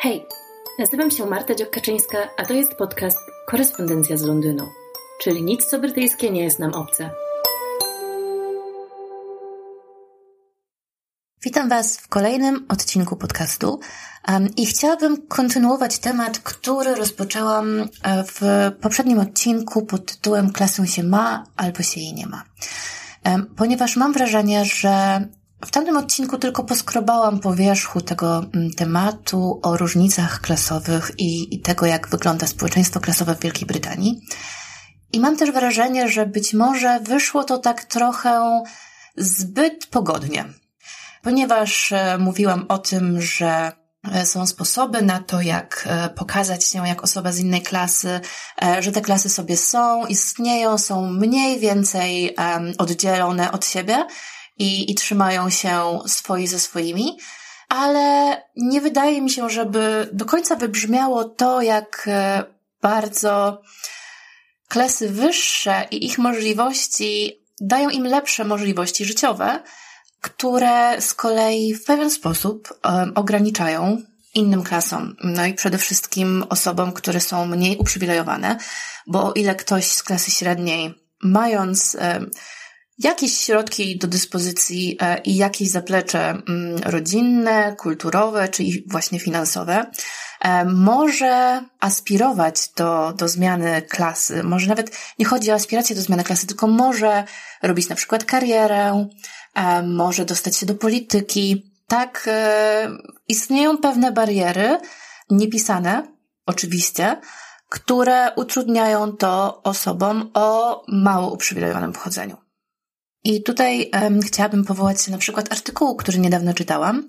Hej, nazywam się Marta Dziokaczyńska, a to jest podcast Korespondencja z Londynu, czyli nic co brytyjskie nie jest nam obce. Witam Was w kolejnym odcinku podcastu um, i chciałabym kontynuować temat, który rozpoczęłam e, w poprzednim odcinku pod tytułem Klasę się ma albo się jej nie ma. Um, ponieważ mam wrażenie, że w tamtym odcinku tylko poskrobałam po wierzchu tego mm, tematu o różnicach klasowych i, i tego, jak wygląda społeczeństwo klasowe w Wielkiej Brytanii. I mam też wrażenie, że być może wyszło to tak trochę zbyt pogodnie, ponieważ e, mówiłam o tym, że e, są sposoby na to, jak e, pokazać się jak osoba z innej klasy, że te klasy sobie są, istnieją, są mniej więcej oddzielone od siebie i, i trzymają się swoi ze swoimi, ale nie wydaje mi się, żeby do końca wybrzmiało to, jak e, bardzo klasy wyższe i ich możliwości dają im lepsze możliwości życiowe, które z kolei w pewien sposób um, ograniczają innym klasom, no i przede wszystkim osobom, które są mniej uprzywilejowane, bo o ile ktoś z klasy średniej, mając um, jakieś środki do dyspozycji e, i jakieś zaplecze mm, rodzinne, kulturowe czy właśnie finansowe, e, może aspirować do, do zmiany klasy. Może nawet nie chodzi o aspirację do zmiany klasy, tylko może robić na przykład karierę, e, może dostać się do polityki. Tak, istnieją pewne bariery, niepisane, oczywiście, które utrudniają to osobom o mało uprzywilejowanym pochodzeniu. I tutaj um, chciałabym powołać się na przykład artykułu, który niedawno czytałam,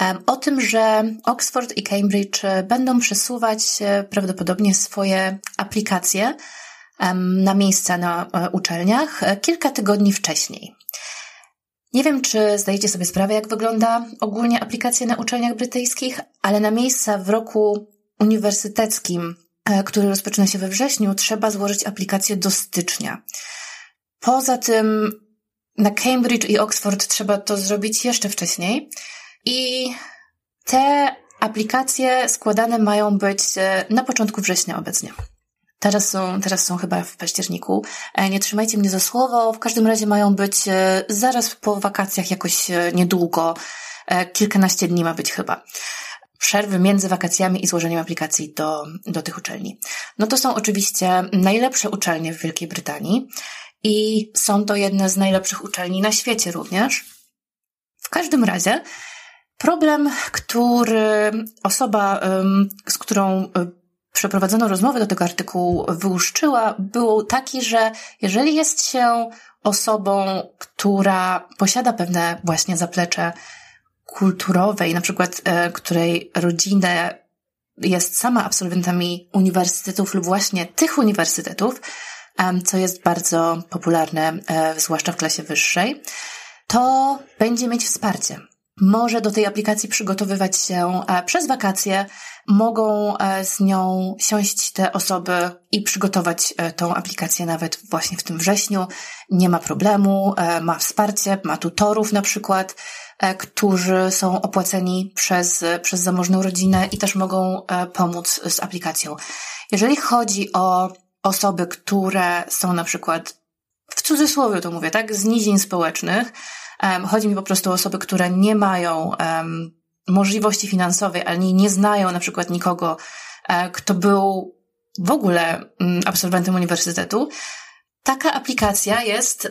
um, o tym, że Oxford i Cambridge e, będą przesuwać e, prawdopodobnie swoje aplikacje um, na miejsca na e, uczelniach kilka tygodni wcześniej. Nie wiem, czy zdajecie sobie sprawę, jak wygląda ogólnie aplikacja na uczelniach brytyjskich, ale na miejsca w roku uniwersyteckim, który rozpoczyna się we wrześniu, trzeba złożyć aplikację do stycznia. Poza tym na Cambridge i Oxford trzeba to zrobić jeszcze wcześniej. I te aplikacje składane mają być e, na początku września obecnie. Teraz są, teraz są chyba w październiku. E, nie trzymajcie mnie za słowo. W każdym razie mają być e, zaraz po wakacjach jakoś niedługo. Kilkanaście dni ma być chyba. Przerwy między wakacjami i złożeniem aplikacji do, do tych uczelni. No to są oczywiście najlepsze uczelnie w Wielkiej Brytanii i są to jedne z najlepszych uczelni na świecie również. W każdym razie problem, który osoba, z którą przeprowadzono rozmowę do tego artykułu wyłuszczyła, był taki, że jeżeli jest się osobą, która posiada pewne właśnie zaplecze i na przykład e, której rodzinę jest sama absolwentami uniwersytetów lub właśnie tych uniwersytetów, co jest bardzo popularne, e, zwłaszcza w klasie wyższej, to będzie mieć wsparcie. Może do tej aplikacji przygotowywać się e, przez wakacje, mogą e, z nią siąść te osoby i przygotować tą aplikację nawet właśnie w tym wrześniu. Nie ma problemu, ma wsparcie, ma tutorów na przykład, którzy są opłaceni przez, przez zamożną rodzinę i też mogą pomóc z aplikacją. Jeżeli chodzi o osoby, które są na przykład, w cudzysłowie to mówię, tak, z nizin społecznych. Um, chodzi mi po prostu o osoby, które nie mają um, możliwości finansowej, ani nie znają na przykład nikogo, um, kto był w ogóle um, absolwentem uniwersytetu. Taka aplikacja jest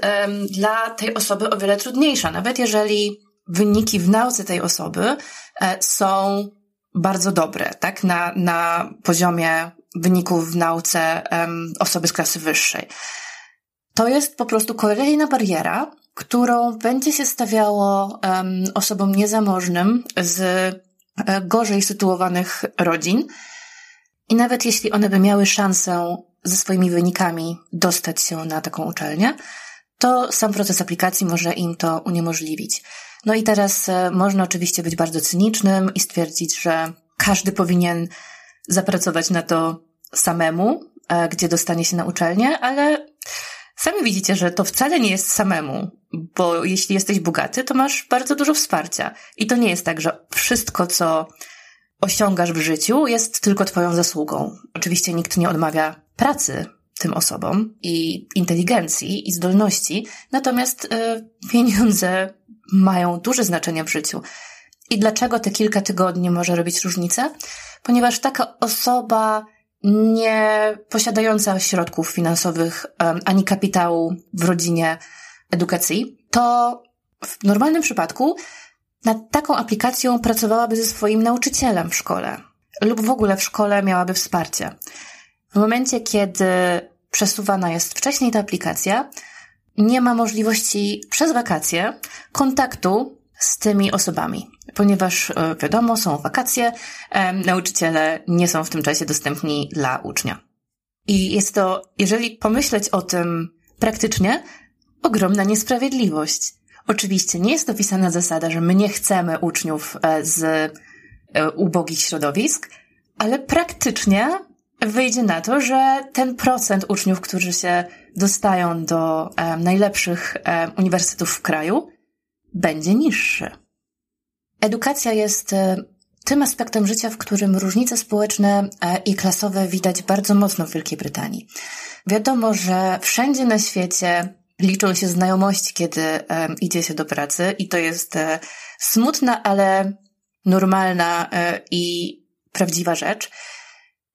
dla tej osoby o wiele trudniejsza, nawet jeżeli wyniki w nauce tej osoby e, są bardzo dobre, tak, na, na poziomie wyników w nauce um, osoby z klasy wyższej. To jest po prostu kolejna bariera, którą będzie się stawiało um, osobom niezamożnym z e, gorzej sytuowanych rodzin. I nawet jeśli one by miały szansę ze swoimi wynikami dostać się na taką uczelnię, to sam proces aplikacji może im to uniemożliwić. No i teraz e, można oczywiście być bardzo cynicznym i stwierdzić, że każdy powinien zapracować na to samemu, e, gdzie dostanie się na uczelnię, ale sami widzicie, że to wcale nie jest samemu, bo jeśli jesteś bogaty, to masz bardzo dużo wsparcia. I to nie jest tak, że wszystko, co osiągasz w życiu, jest tylko Twoją zasługą. Oczywiście nikt nie odmawia pracy tym osobom i inteligencji i zdolności, natomiast y, pieniądze mają duże znaczenie w życiu. I dlaczego te kilka tygodni może robić różnicę? Ponieważ taka osoba nie posiadająca środków finansowych ani kapitału w rodzinie edukacji, to w normalnym przypadku nad taką aplikacją pracowałaby ze swoim nauczycielem w szkole lub w ogóle w szkole miałaby wsparcie. W momencie, kiedy przesuwana jest wcześniej ta aplikacja, nie ma możliwości przez wakacje kontaktu z tymi osobami, ponieważ e, wiadomo, są wakacje, nauczyciele nie są w tym czasie dostępni dla ucznia. I jest to, jeżeli pomyśleć o tym praktycznie, ogromna niesprawiedliwość. Oczywiście nie jest opisana zasada, że my nie chcemy uczniów e, z e, ubogich środowisk, ale praktycznie wyjdzie na to, że ten procent uczniów, którzy się dostają do e, najlepszych uniwersytetów w kraju, będzie niższy. Edukacja jest tym aspektem życia, w którym różnice społeczne i klasowe widać bardzo mocno w Wielkiej Brytanii. Wiadomo, że wszędzie na świecie liczą się znajomości, kiedy um, idzie się do pracy i to jest e, smutna, ale normalna e, i prawdziwa rzecz.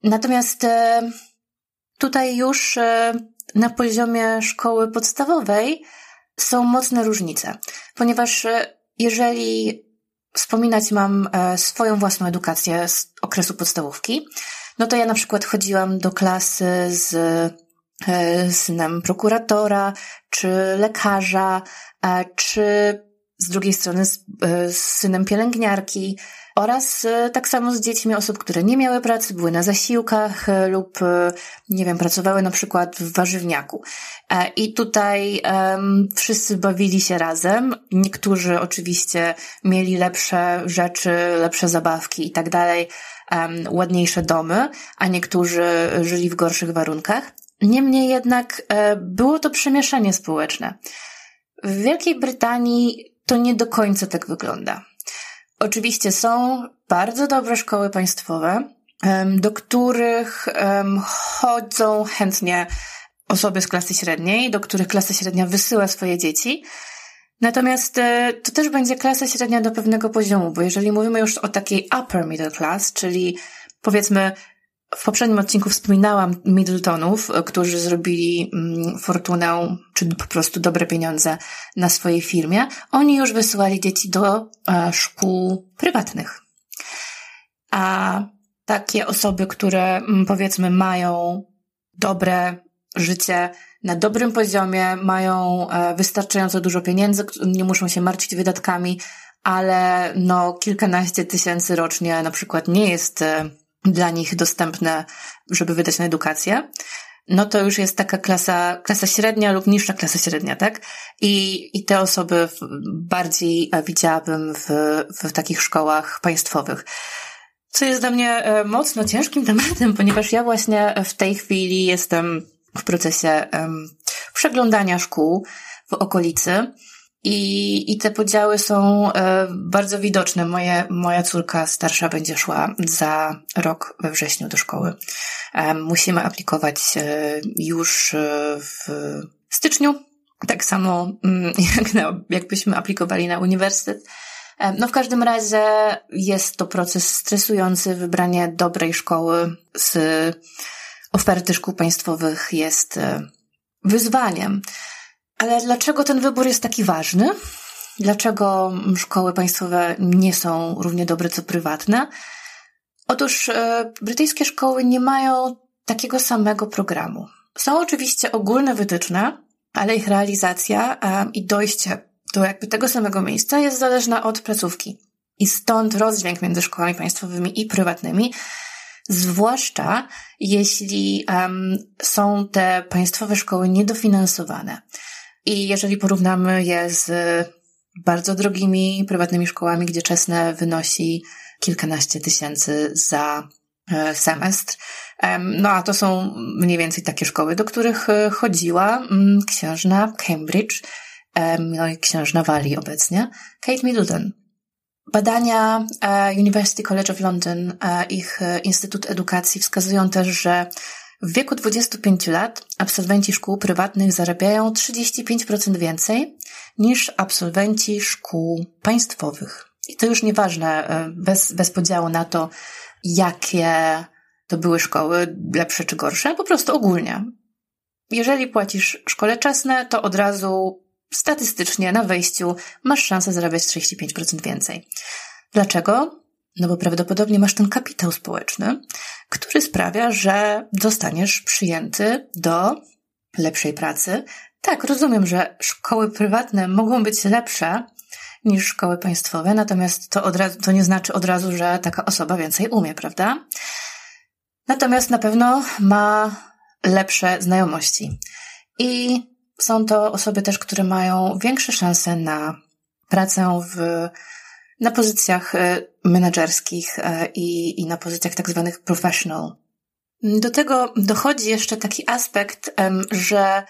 Natomiast e, tutaj już e, na poziomie szkoły podstawowej są mocne różnice, ponieważ e, jeżeli wspominać mam e, swoją własną edukację z okresu podstawówki, no to ja na przykład chodziłam do klasy z E, synem prokuratora, czy lekarza, czy z drugiej strony z, z synem pielęgniarki oraz tak samo z dziećmi osób, które nie miały pracy, były na zasiłkach lub, nie wiem, pracowały na przykład w warzywniaku. I tutaj um, wszyscy bawili się razem. Niektórzy oczywiście mieli lepsze rzeczy, lepsze zabawki i tak dalej, ładniejsze domy, a niektórzy żyli w gorszych warunkach. Niemniej jednak e, było to przemieszanie społeczne. W Wielkiej Brytanii to nie do końca tak wygląda. Oczywiście są bardzo dobre szkoły państwowe, do których chodzą chętnie osoby z klasy średniej, do których klasa średnia wysyła swoje dzieci. Natomiast e, to też będzie klasa średnia do pewnego poziomu, bo jeżeli mówimy już o takiej upper middle class, czyli powiedzmy w poprzednim odcinku wspominałam Middletonów, którzy zrobili mm, fortunę, czy po prostu dobre pieniądze na swojej firmie. Oni już wysyłali dzieci do e, szkół prywatnych. A takie osoby, które mm, powiedzmy mają dobre życie na dobrym poziomie, mają e, wystarczająco dużo pieniędzy, nie muszą się martwić wydatkami, ale no kilkanaście tysięcy rocznie na przykład nie jest e, dla nich dostępne, żeby wydać na edukację, no to już jest taka klasa, klasa średnia lub niższa klasa średnia, tak? I, i te osoby bardziej widziałabym w, w takich szkołach państwowych. Co jest dla mnie e, mocno ciężkim tematem, ponieważ ja właśnie w tej chwili jestem w procesie um, przeglądania szkół w okolicy i, I te podziały są e, bardzo widoczne. Moje, moja córka starsza będzie szła za rok we wrześniu do szkoły. E, musimy aplikować e, już w styczniu. Tak samo mm, jak na, jakbyśmy aplikowali na uniwersytet. No w każdym razie jest to proces stresujący. Wybranie dobrej szkoły z oferty szkół państwowych jest wyzwaniem. Ale dlaczego ten wybór jest taki ważny? Dlaczego szkoły państwowe nie są równie dobre co prywatne? Otóż e, brytyjskie szkoły nie mają takiego samego programu. Są oczywiście ogólne wytyczne, ale ich realizacja e, i dojście do jakby tego samego miejsca jest zależna od placówki. I stąd rozdźwięk między szkołami państwowymi i prywatnymi, zwłaszcza jeśli um, są te państwowe szkoły niedofinansowane. I jeżeli porównamy je z bardzo drogimi prywatnymi szkołami, gdzie czesne wynosi kilkanaście tysięcy za e, semestr. No a to są mniej więcej takie szkoły, do których e, chodziła mm, księżna Cambridge, no i księżna Wali obecnie, Kate Middleton. Badania e, University College of London, ich Instytut Edukacji wskazują też, że w wieku 25 lat absolwenci szkół prywatnych zarabiają 35% więcej niż absolwenci szkół państwowych. I to już nieważne, bez, bez podziału na to, jakie to były szkoły, lepsze czy gorsze, po prostu ogólnie. Jeżeli płacisz szkole czesne, to od razu statystycznie na wejściu masz szansę zarabiać 35% więcej. Dlaczego? No bo prawdopodobnie masz ten kapitał społeczny, który sprawia, że zostaniesz przyjęty do lepszej pracy. Tak, rozumiem, że szkoły prywatne mogą być lepsze niż szkoły państwowe, natomiast to, od razu, to nie znaczy od razu, że taka osoba więcej umie, prawda? Natomiast na pewno ma lepsze znajomości. I są to osoby też, które mają większe szanse na pracę w, na pozycjach e, menedżerskich e, i, i na pozycjach tak zwanych professional. Do tego dochodzi jeszcze taki aspekt, że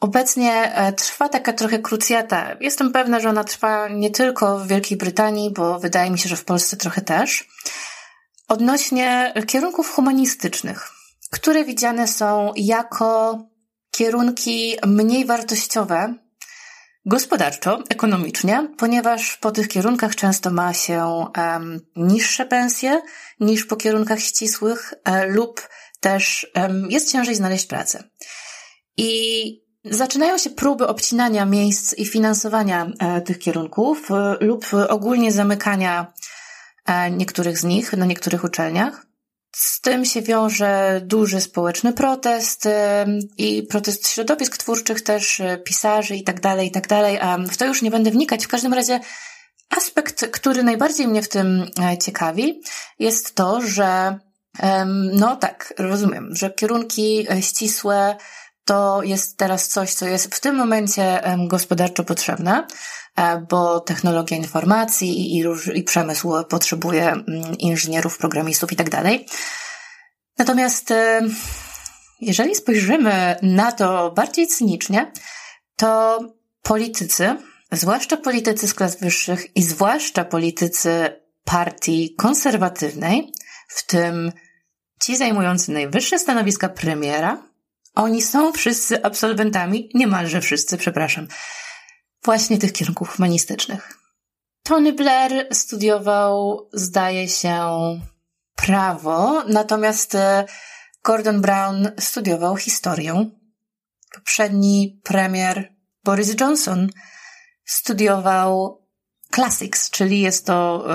obecnie e, trwa taka trochę krucjata. Jestem pewna, że ona trwa nie tylko w Wielkiej Brytanii, bo wydaje mi się, że w Polsce trochę też. Odnośnie kierunków humanistycznych, które widziane są jako kierunki mniej wartościowe gospodarczo, ekonomicznie, ponieważ po tych kierunkach często ma się um, niższe pensje niż po kierunkach ścisłych um, lub też um, jest ciężej znaleźć pracę. I Zaczynają się próby obcinania miejsc i finansowania e, tych kierunków e, lub ogólnie zamykania e, niektórych z nich na niektórych uczelniach. Z tym się wiąże duży społeczny protest i protest środowisk twórczych też, e, pisarzy i tak dalej, i tak dalej. W to już nie będę wnikać. W każdym razie aspekt, który najbardziej mnie w tym e, ciekawi, jest to, że no tak, rozumiem, że kierunki e, ścisłe to jest teraz coś, co jest w tym momencie gospodarczo potrzebne, bo technologia informacji i, i przemysł potrzebuje mm, inżynierów, programistów i tak. Natomiast jeżeli spojrzymy na to bardziej cynicznie, to politycy, zwłaszcza politycy z klas wyższych i zwłaszcza politycy partii konserwatywnej, w tym ci zajmujący najwyższe stanowiska premiera, oni są wszyscy absolwentami, niemalże wszyscy, przepraszam, właśnie tych kierunków humanistycznych. Tony Blair studiował, zdaje się, prawo, natomiast e, Gordon Brown studiował historię. Poprzedni premier Boris Johnson studiował classics, czyli jest to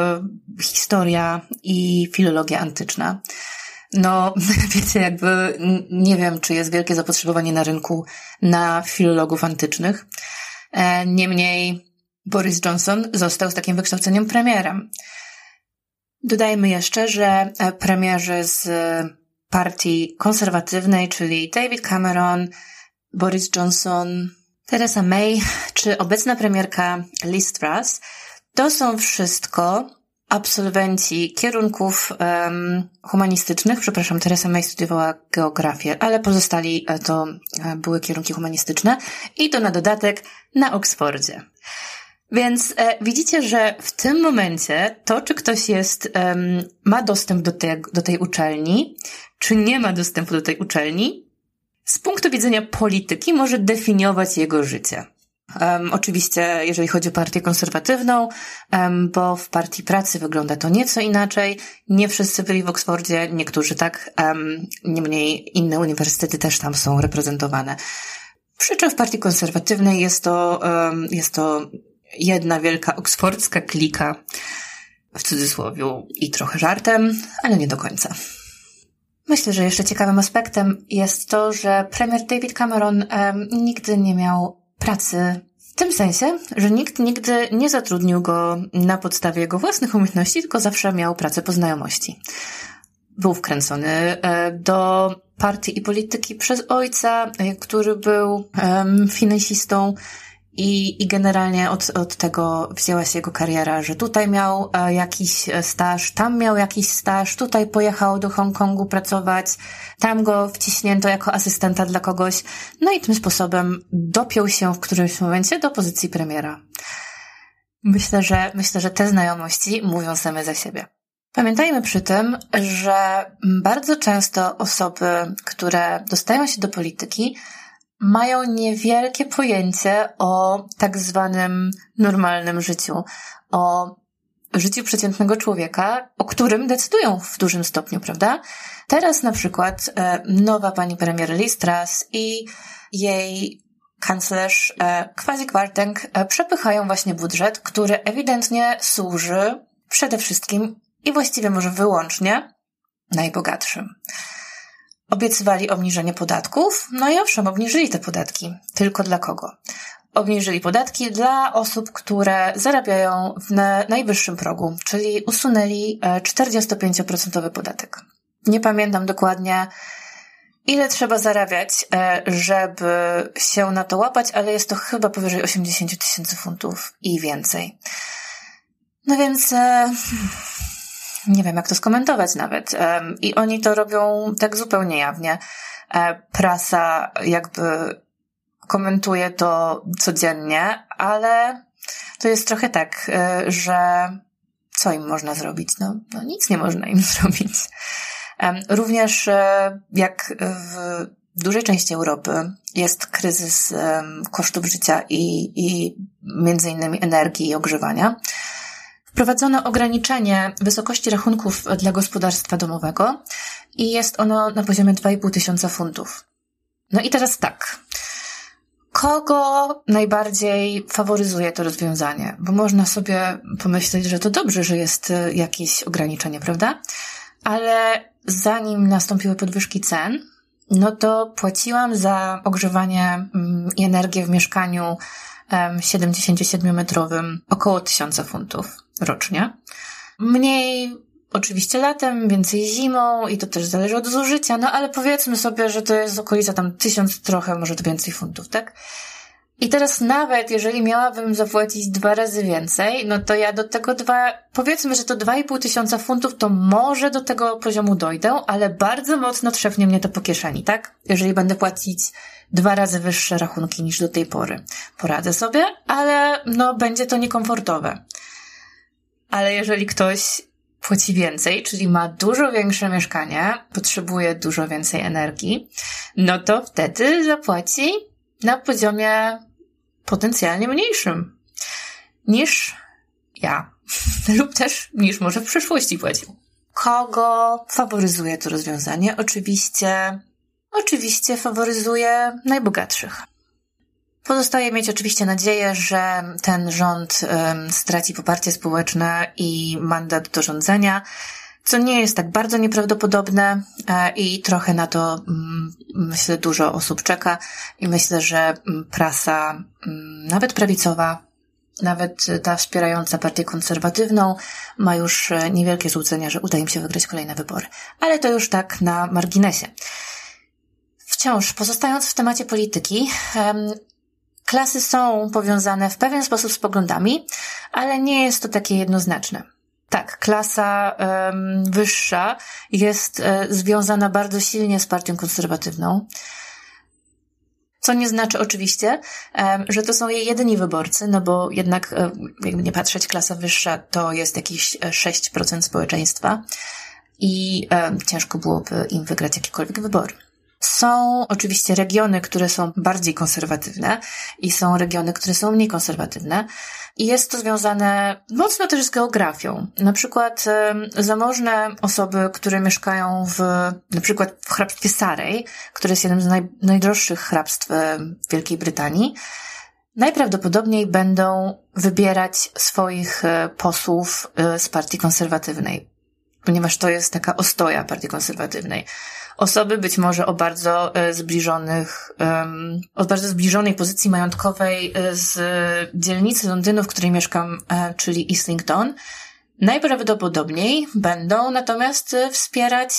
y, historia i filologia antyczna. No, wiecie, jakby nie wiem, czy jest wielkie zapotrzebowanie na rynku na filologów antycznych. E, niemniej Boris Johnson został z takim wykształceniem premierem. Dodajmy jeszcze, że e, premierzy z partii konserwatywnej, czyli David Cameron, Boris Johnson, Theresa May czy obecna premierka Liz Truss, to są wszystko absolwenci kierunków um, humanistycznych. Przepraszam, Teresa May studiowała geografię, ale pozostali e, to e, były kierunki humanistyczne i to na dodatek na Oksfordzie. Więc e, widzicie, że w tym momencie to, czy ktoś jest, um, ma dostęp do, te, do tej uczelni, czy nie ma dostępu do tej uczelni, z punktu widzenia polityki może definiować jego życie. Um, oczywiście, jeżeli chodzi o partię konserwatywną, um, bo w partii pracy wygląda to nieco inaczej. Nie wszyscy byli w Oksfordzie, niektórzy tak, um, niemniej inne uniwersytety też tam są reprezentowane. Przy czym w partii konserwatywnej jest to, jest to jedna wielka oksfordzka klika, w cudzysłowie i trochę żartem, ale nie do końca. Myślę, że jeszcze ciekawym aspektem jest to, że premier David Cameron nigdy nie miał pracy w tym sensie, że nikt nigdy nie zatrudnił go na podstawie jego własnych umiejętności, tylko zawsze miał pracę po znajomości. Był wkręcony e, do partii i polityki przez ojca, e, który był finansistą i, i generalnie od, od tego wzięła się jego kariera, że tutaj miał e, jakiś staż, tam miał jakiś staż, tutaj pojechał do Hongkongu pracować, tam go wciśnięto jako asystenta dla kogoś, no i tym sposobem dopiął się w którymś momencie do pozycji premiera. Myślę, że myślę, że te znajomości mówią same za siebie. Pamiętajmy przy tym, że bardzo często osoby, które dostają się do polityki, mają niewielkie pojęcie o tak zwanym normalnym życiu, o życiu przeciętnego człowieka, o którym decydują w dużym stopniu, prawda? Teraz na przykład e, nowa pani premier Liz Truss i jej kanclerz e, Kwasi Kwarteng e, przepychają właśnie budżet, który ewidentnie służy przede wszystkim i właściwie może wyłącznie najbogatszym. Obiecywali obniżenie podatków, no i owszem, obniżyli te podatki. Tylko dla kogo? Obniżyli podatki dla osób, które zarabiają w najwyższym progu, czyli usunęli 45% e, podatek. Nie pamiętam dokładnie, ile trzeba zarabiać, e, żeby się na to łapać, ale jest to chyba powyżej 80 tysięcy funtów i więcej. No więc e, nie wiem, jak to skomentować nawet. I oni to robią tak zupełnie jawnie. E, prasa jakby komentuje to codziennie, ale to jest trochę tak, e, że co im można zrobić? No, no nic nie można im zrobić. Również e, jak w dużej części Europy jest kryzys kosztów życia i, i między innymi energii i ogrzewania, Wprowadzono ograniczenie wysokości rachunków dla gospodarstwa domowego i jest ono na poziomie 2,5 tysiąca funtów. No i teraz tak. Kogo najbardziej faworyzuje to rozwiązanie? Bo można sobie pomyśleć, że to dobrze, że jest y, jakieś ograniczenie, prawda? Ale zanim nastąpiły podwyżki cen, no to płaciłam za ogrzewanie mm, i energię w mieszkaniu 77-metrowym około 1000 funtów rocznie. Mniej oczywiście latem, więcej zimą i to też zależy od zużycia, no ale powiedzmy sobie, że to jest okolica tam tysiąc trochę, może to więcej funtów, tak? I teraz nawet jeżeli miałabym zapłacić dwa razy więcej, no to ja do tego dwa, powiedzmy, że to dwa i pół tysiąca funtów, to może do tego poziomu dojdę, ale bardzo mocno trzepnie mnie to po kieszeni, tak? Jeżeli będę płacić dwa razy wyższe rachunki niż do tej pory. Poradzę sobie, ale no będzie to niekomfortowe. Ale jeżeli ktoś płaci więcej, czyli ma dużo większe mieszkanie, potrzebuje dużo więcej energii, no to wtedy zapłaci na poziomie potencjalnie mniejszym niż ja, lub też niż może w przyszłości płacił. Kogo faworyzuje to rozwiązanie? Oczywiście, oczywiście faworyzuje najbogatszych. Pozostaje mieć oczywiście nadzieję, że ten rząd straci poparcie społeczne i mandat do rządzenia, co nie jest tak bardzo nieprawdopodobne e, i trochę na to mm, myślę dużo osób czeka i myślę, że mm, prasa, mm, nawet prawicowa, nawet ta wspierająca partię konserwatywną ma już e, niewielkie złudzenia, że uda im się wygrać kolejne wybory. Ale to już tak na marginesie. Wciąż pozostając w temacie polityki, Klasy są powiązane w pewien sposób z poglądami, ale nie jest to takie jednoznaczne. Tak, klasa um, wyższa jest e, związana bardzo silnie z partią konserwatywną. Co nie znaczy oczywiście, um, że to są jej jedyni wyborcy, no bo jednak, um, jakby nie patrzeć, klasa wyższa to jest jakieś 6% e, społeczeństwa i ciężko byłoby im wygrać jakiekolwiek wybory. Są oczywiście regiony, które są bardziej konserwatywne i są regiony, które są mniej konserwatywne. I jest to związane mocno też z geografią. Na przykład zamożne osoby, które mieszkają w, na przykład w hrabstwie Sarej, które jest jednym z naj, najdroższych hrabstw Wielkiej Brytanii, najprawdopodobniej będą wybierać swoich e, posłów e, z partii konserwatywnej, ponieważ to jest taka ostoja partii konserwatywnej osoby być może o bardzo e, zbliżonych, o bardzo zbliżonej pozycji majątkowej e, z dzielnicy Londynu, w której mieszkam, e, czyli Islington, najprawdopodobniej będą natomiast wspierać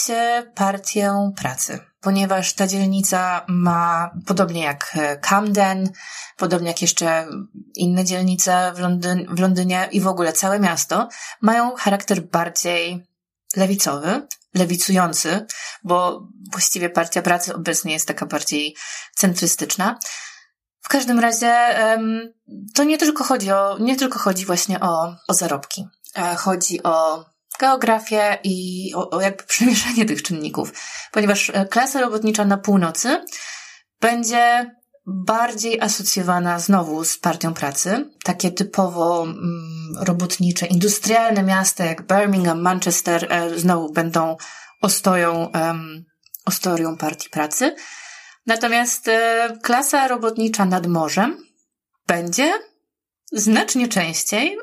partię pracy. Ponieważ ta dzielnica ma, podobnie jak Camden, podobnie jak jeszcze inne dzielnice w, Londyn, w Londynie i w ogóle całe miasto, mają charakter bardziej lewicowy, lewicujący, bo właściwie Partia Pracy obecnie jest taka bardziej centrystyczna. W każdym razie to nie tylko chodzi o, nie tylko chodzi właśnie o, o zarobki. E, chodzi o geografię i o, o jakby przemieszanie tych czynników, ponieważ e, klasa robotnicza na północy będzie bardziej asocjowana znowu z partią pracy. Takie typowo mm, robotnicze, industrialne miasta jak Birmingham, Manchester e, znowu będą ostoją, ostorią partii pracy. Natomiast e, klasa robotnicza nad morzem będzie znacznie częściej,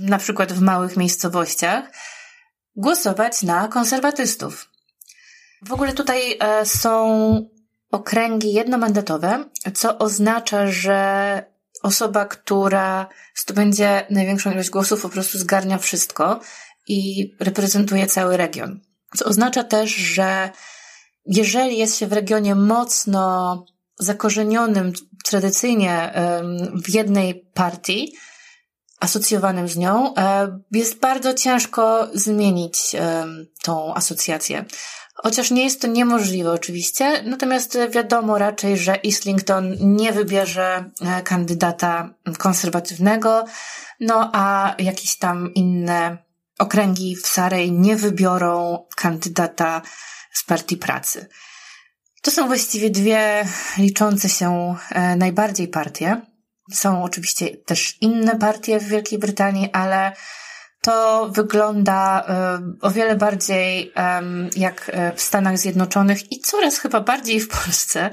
na przykład w małych miejscowościach, głosować na konserwatystów. W ogóle tutaj e, są okręgi jednomandatowe, co oznacza, że osoba, która zdobędzie największą ilość głosów, po prostu zgarnia wszystko i reprezentuje cały region. Co oznacza też, że jeżeli jest się w regionie mocno zakorzenionym tradycyjnie w jednej partii, asocjowanym z nią, e, jest bardzo ciężko zmienić tą asocjację. Chociaż nie jest to niemożliwe oczywiście, natomiast wiadomo raczej, że Islington nie wybierze e, kandydata konserwatywnego, no a jakieś tam inne okręgi w Sarej nie wybiorą kandydata z partii pracy. To są właściwie dwie liczące się e, najbardziej partie. Są oczywiście też inne partie w Wielkiej Brytanii, ale to wygląda e, o wiele bardziej jak e, w Stanach Zjednoczonych i coraz chyba bardziej w Polsce,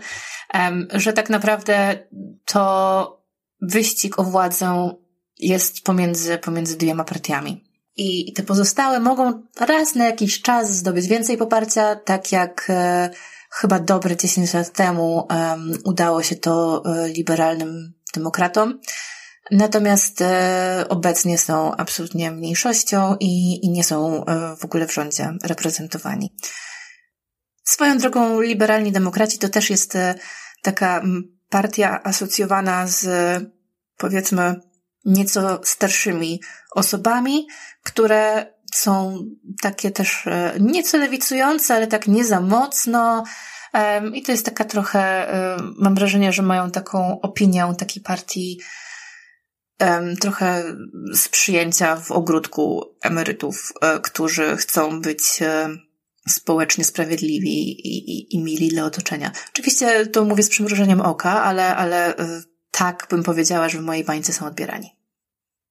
że tak naprawdę to wyścig o władzę jest pomiędzy, pomiędzy dwiema partiami. I te pozostałe mogą raz na jakiś czas zdobyć więcej poparcia, tak jak e, chyba dobre 10 lat temu udało się to liberalnym demokratom. Natomiast e, obecnie są absolutnie mniejszością i, i nie są e, w ogóle w rządzie reprezentowani. Swoją drogą liberalni demokraci to też jest e, taka partia asocjowana z powiedzmy nieco starszymi osobami, które są takie też nieco lewicujące, ale tak nie za mocno. I to jest taka trochę, mam wrażenie, że mają taką opinię takiej partii trochę z przyjęcia w ogródku emerytów, e, którzy chcą być e, społecznie sprawiedliwi i, i, i mili dla otoczenia. Oczywiście to mówię z przymrużeniem oka, ale, ale e, tak bym powiedziała, że w mojej bańce są odbierani.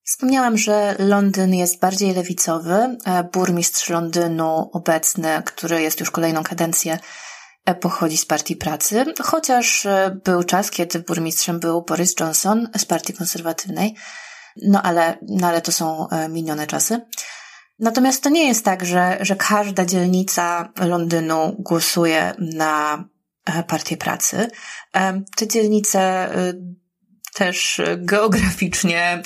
Wspomniałam, że Londyn jest bardziej lewicowy. Burmistrz Londynu obecny, który jest już kolejną kadencję, pochodzi z Partii Pracy, chociaż e, był czas, kiedy burmistrzem był Boris Johnson z Partii Konserwatywnej, no ale, no ale to są e, minione czasy. Natomiast to nie jest tak, że, że każda dzielnica Londynu głosuje na e, Partię Pracy. Te dzielnice też geograficznie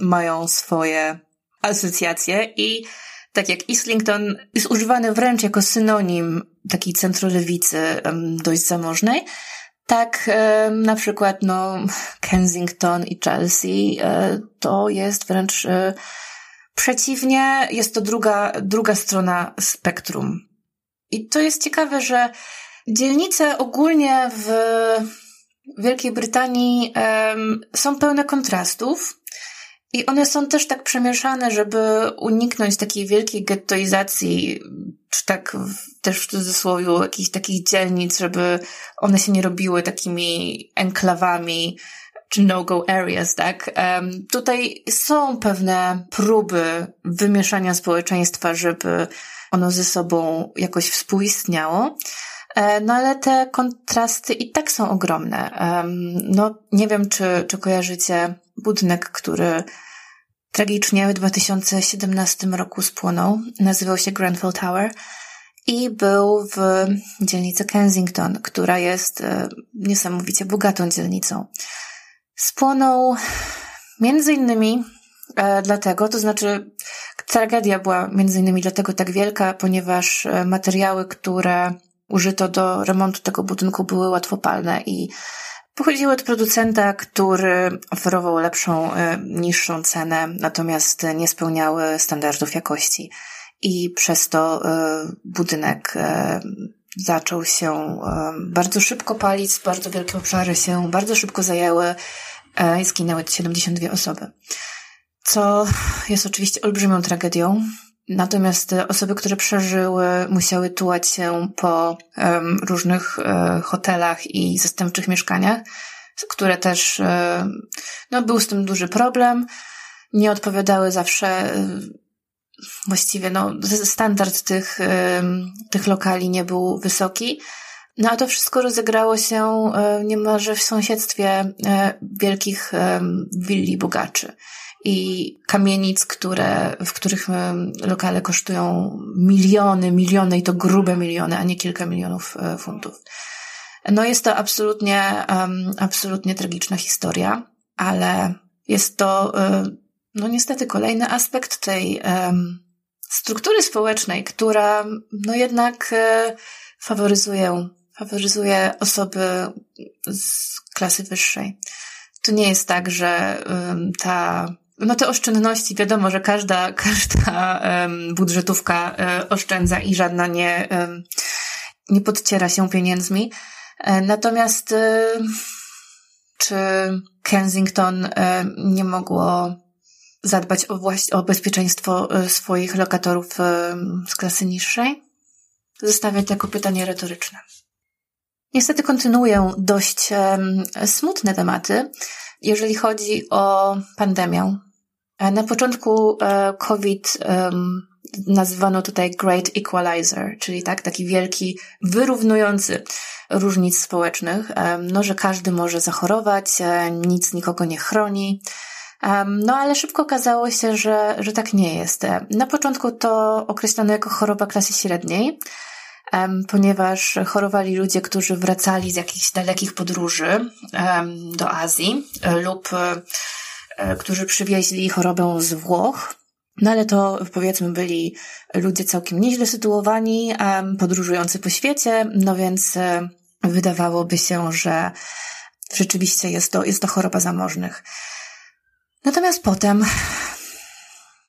mają swoje asocjacje i tak jak Islington jest używany wręcz jako synonim takiej centrolewicy dość zamożnej, tak na przykład no Kensington i Chelsea e, to jest wręcz e, przeciwnie, jest to druga, druga strona spektrum. I to jest ciekawe, że dzielnice ogólnie w Wielkiej Brytanii są pełne kontrastów, i one są też tak przemieszane, żeby uniknąć takiej wielkiej gettoizacji, czy tak w, też w cudzysłowie jakichś takich dzielnic, żeby one się nie robiły takimi enklawami czy no-go areas, tak? Um, tutaj są pewne próby wymieszania społeczeństwa, żeby ono ze sobą jakoś współistniało. E, no ale te kontrasty i tak są ogromne. No nie wiem, czy, czy kojarzycie budynek, który tragicznie w 2017 roku spłonął. Nazywał się Grenfell Tower i był w dzielnicy Kensington, która jest e, niesamowicie bogatą dzielnicą. Spłonął między innymi e, dlatego, to znaczy tragedia była między innymi dlatego tak wielka, ponieważ e, materiały, które użyto do remontu tego budynku były łatwopalne i Pochodziły od producenta, który oferował lepszą, e, niższą cenę, natomiast nie spełniały standardów jakości. I przez to e, budynek e, zaczął się bardzo szybko palić, bardzo wielkie obszary się bardzo szybko zajęły i zginęły 72 osoby. Co jest oczywiście olbrzymią tragedią. Natomiast osoby, które przeżyły, musiały tułać się po um, różnych um, hotelach i zastępczych mieszkaniach, które też, um, no, był z tym duży problem. Nie odpowiadały zawsze właściwie no, standard tych, tych lokali nie był wysoki. No a to wszystko rozegrało się e, niemalże w sąsiedztwie e, wielkich willi bogaczy i kamienic, które, w których lokale kosztują miliony, miliony i to grube miliony, a nie kilka milionów e, funtów. No jest to absolutnie, absolutnie tragiczna historia, ale jest to no niestety kolejny aspekt tej struktury społecznej, która no jednak e, faworyzuje, faworyzuje osoby z klasy wyższej. To nie jest tak, że ta no te oszczędności, wiadomo, że każda, każda budżetówka um, oszczędza i żadna nie, nie podciera się pieniędzmi. E, natomiast czy Kensington nie mogło zadbać o, o bezpieczeństwo e, swoich lokatorów e, z klasy niższej? Zostawię to jako pytanie retoryczne. Niestety kontynuuję dość smutne tematy, jeżeli chodzi o pandemię. E, na początku COVID nazywano tutaj Great Equalizer, czyli tak, taki wielki, wyrównujący różnic społecznych, no, że każdy może zachorować, nic nikogo nie chroni, no ale szybko okazało się, że, że tak nie jest. Na początku to określano jako choroba klasy średniej, ponieważ chorowali ludzie, którzy wracali z jakichś dalekich podróży do Azji lub e, którzy przywieźli chorobę z Włoch. No ale to powiedzmy byli ludzie całkiem nieźle sytuowani, podróżujący po świecie, no więc e, wydawałoby się, że rzeczywiście jest to, jest to choroba zamożnych. Natomiast potem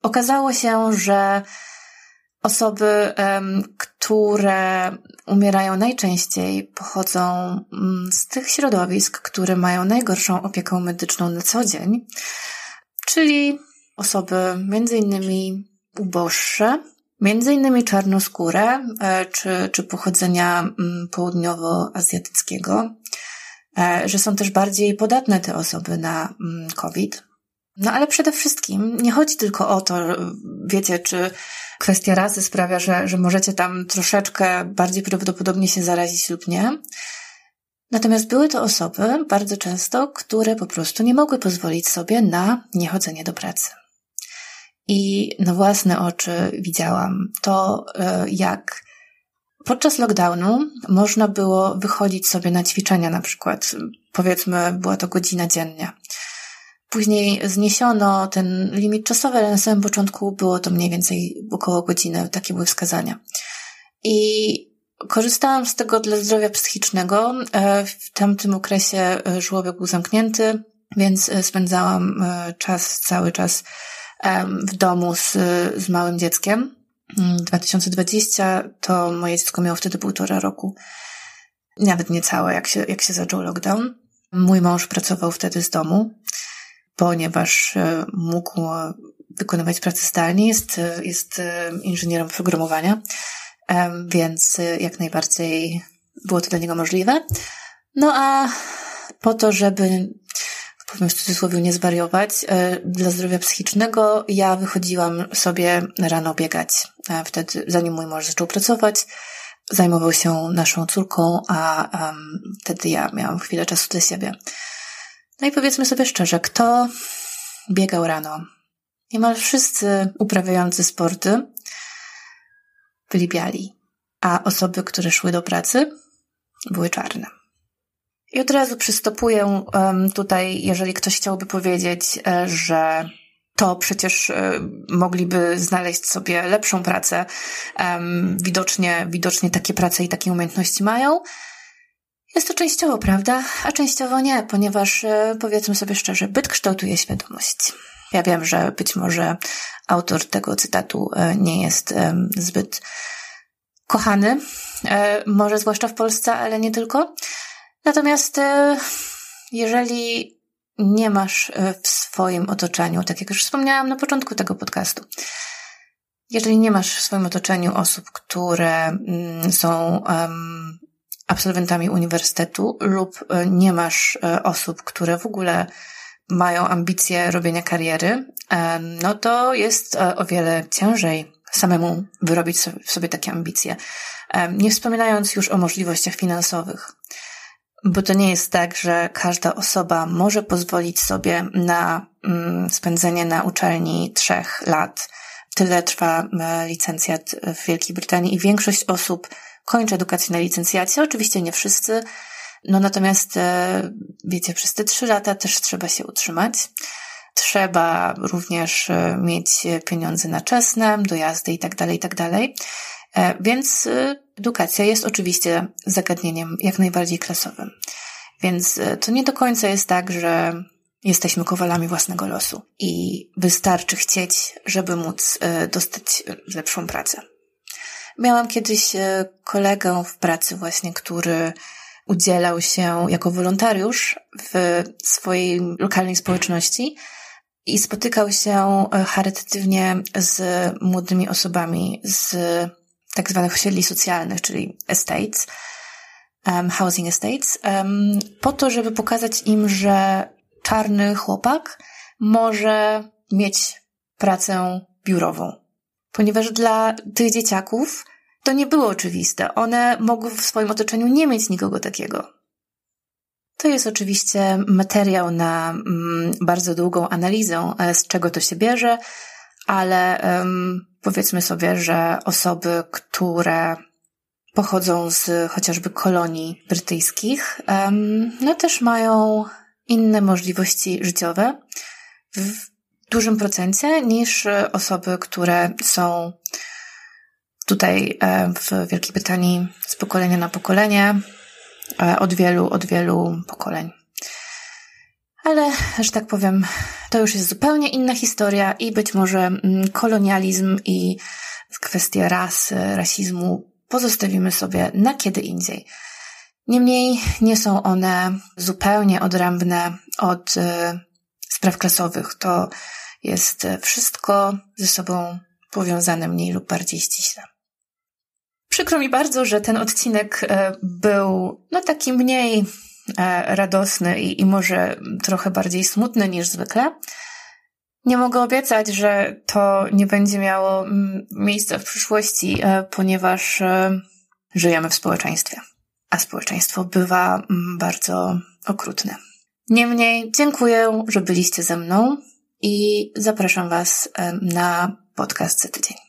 okazało się, że osoby, które umierają najczęściej, pochodzą mm, z tych środowisk, które mają najgorszą opiekę medyczną na co dzień, czyli osoby innymi uboższe, innymi czarnoskóre, e, czy, czy pochodzenia mm, południowoazjatyckiego, e, że są też bardziej podatne te osoby na mm, COVID. No ale przede wszystkim nie chodzi tylko o to, wiecie, czy kwestia rasy sprawia, że, że możecie tam troszeczkę bardziej prawdopodobnie się zarazić lub nie. Natomiast były to osoby bardzo często, które po prostu nie mogły pozwolić sobie na niechodzenie do pracy. I na własne oczy widziałam to, e, jak podczas lockdownu można było wychodzić sobie na ćwiczenia, na przykład, powiedzmy, była to godzina dziennie. Później zniesiono ten limit czasowy, ale na samym początku było to mniej więcej około godziny, takie były wskazania. I korzystałam z tego dla zdrowia psychicznego. E, w tamtym okresie e, żłobek był zamknięty, więc e, spędzałam czas, cały czas w domu z, z małym dzieckiem. 2020 mm, to moje dziecko miało wtedy półtora roku. Nawet niecałe, jak się, jak się zaczął lockdown. Mój mąż pracował wtedy z domu ponieważ e, mógł wykonywać pracę zdalnie, jest, jest e, inżynierem programowania, więc jak najbardziej było to dla niego możliwe. No a po to, żeby powiem w cudzysłowie nie zwariować, e, dla zdrowia psychicznego ja wychodziłam sobie rano biegać. Wtedy, zanim mój mąż zaczął pracować, zajmował się naszą córką, a um, wtedy ja miałam chwilę czasu dla siebie. No i powiedzmy sobie szczerze, kto biegał rano? Niemal wszyscy uprawiający sporty byli biali, a osoby, które szły do pracy, były czarne. I od razu przystopuję tutaj, jeżeli ktoś chciałby powiedzieć, e, że to przecież e, mogliby znaleźć sobie lepszą pracę. Widocznie, widocznie takie prace i takie umiejętności mają. Jest to częściowo prawda, a częściowo nie, ponieważ e, powiedzmy sobie szczerze, byt kształtuje świadomość. Ja wiem, że być może autor tego cytatu e, nie jest zbyt kochany może zwłaszcza w Polsce, ale nie tylko. Natomiast jeżeli nie masz w swoim otoczeniu, tak jak już wspomniałam na początku tego podcastu, jeżeli nie masz w swoim otoczeniu osób, które mm, są absolwentami uniwersytetu lub e, nie masz e, osób, które w ogóle mają ambicje robienia kariery, no to jest e, o wiele ciężej samemu wyrobić sobie takie ambicje. Nie wspominając już o możliwościach finansowych. Bo to nie jest tak, że każda osoba może pozwolić sobie na mm, spędzenie na uczelni trzech lat Tyle trwa e, licencjat w Wielkiej Brytanii i większość osób kończy edukację na licencjacie. Oczywiście nie wszyscy, no natomiast e, wiecie, przez te trzy lata też trzeba się utrzymać. Trzeba również e, mieć pieniądze na czesne, dojazdy i tak dalej, i tak dalej. Więc edukacja jest oczywiście zagadnieniem jak najbardziej klasowym. Więc to nie do końca jest tak, że Jesteśmy kowalami własnego losu i wystarczy chcieć, żeby móc e, dostać lepszą pracę. Miałam kiedyś e, kolegę w pracy właśnie, który udzielał się jako wolontariusz w swojej lokalnej społeczności i spotykał się e, charytatywnie z młodymi osobami z tak zwanych osiedli socjalnych, czyli estates, um, housing estates, um, po to, żeby pokazać im, że czarny chłopak może mieć pracę biurową. Ponieważ dla tych dzieciaków to nie było oczywiste. One mogły w swoim otoczeniu nie mieć nikogo takiego. To jest oczywiście materiał na mm, bardzo długą analizę, e, z czego to się bierze, ale powiedzmy sobie, że osoby, które pochodzą z chociażby kolonii brytyjskich, no też mają inne możliwości życiowe w dużym procencie niż osoby, które są tutaj e, w Wielkiej Brytanii z pokolenia na pokolenie, e, od wielu, od wielu pokoleń. Ale, że tak powiem, to już jest zupełnie inna historia i być może mm, kolonializm i kwestie rasy, rasizmu pozostawimy sobie na kiedy indziej. Niemniej nie są one zupełnie odrębne od spraw. To jest wszystko ze sobą powiązane mniej lub bardziej ściśle. Przykro mi bardzo, że ten odcinek y, był no taki mniej y, radosny i, i może trochę bardziej smutny niż zwykle. Nie mogę obiecać, że to nie będzie miało miejsca w przyszłości, ponieważ żyjemy w społeczeństwie a społeczeństwo bywa bardzo okrutne. Niemniej dziękuję, że byliście ze mną i zapraszam Was na podcast za tydzień.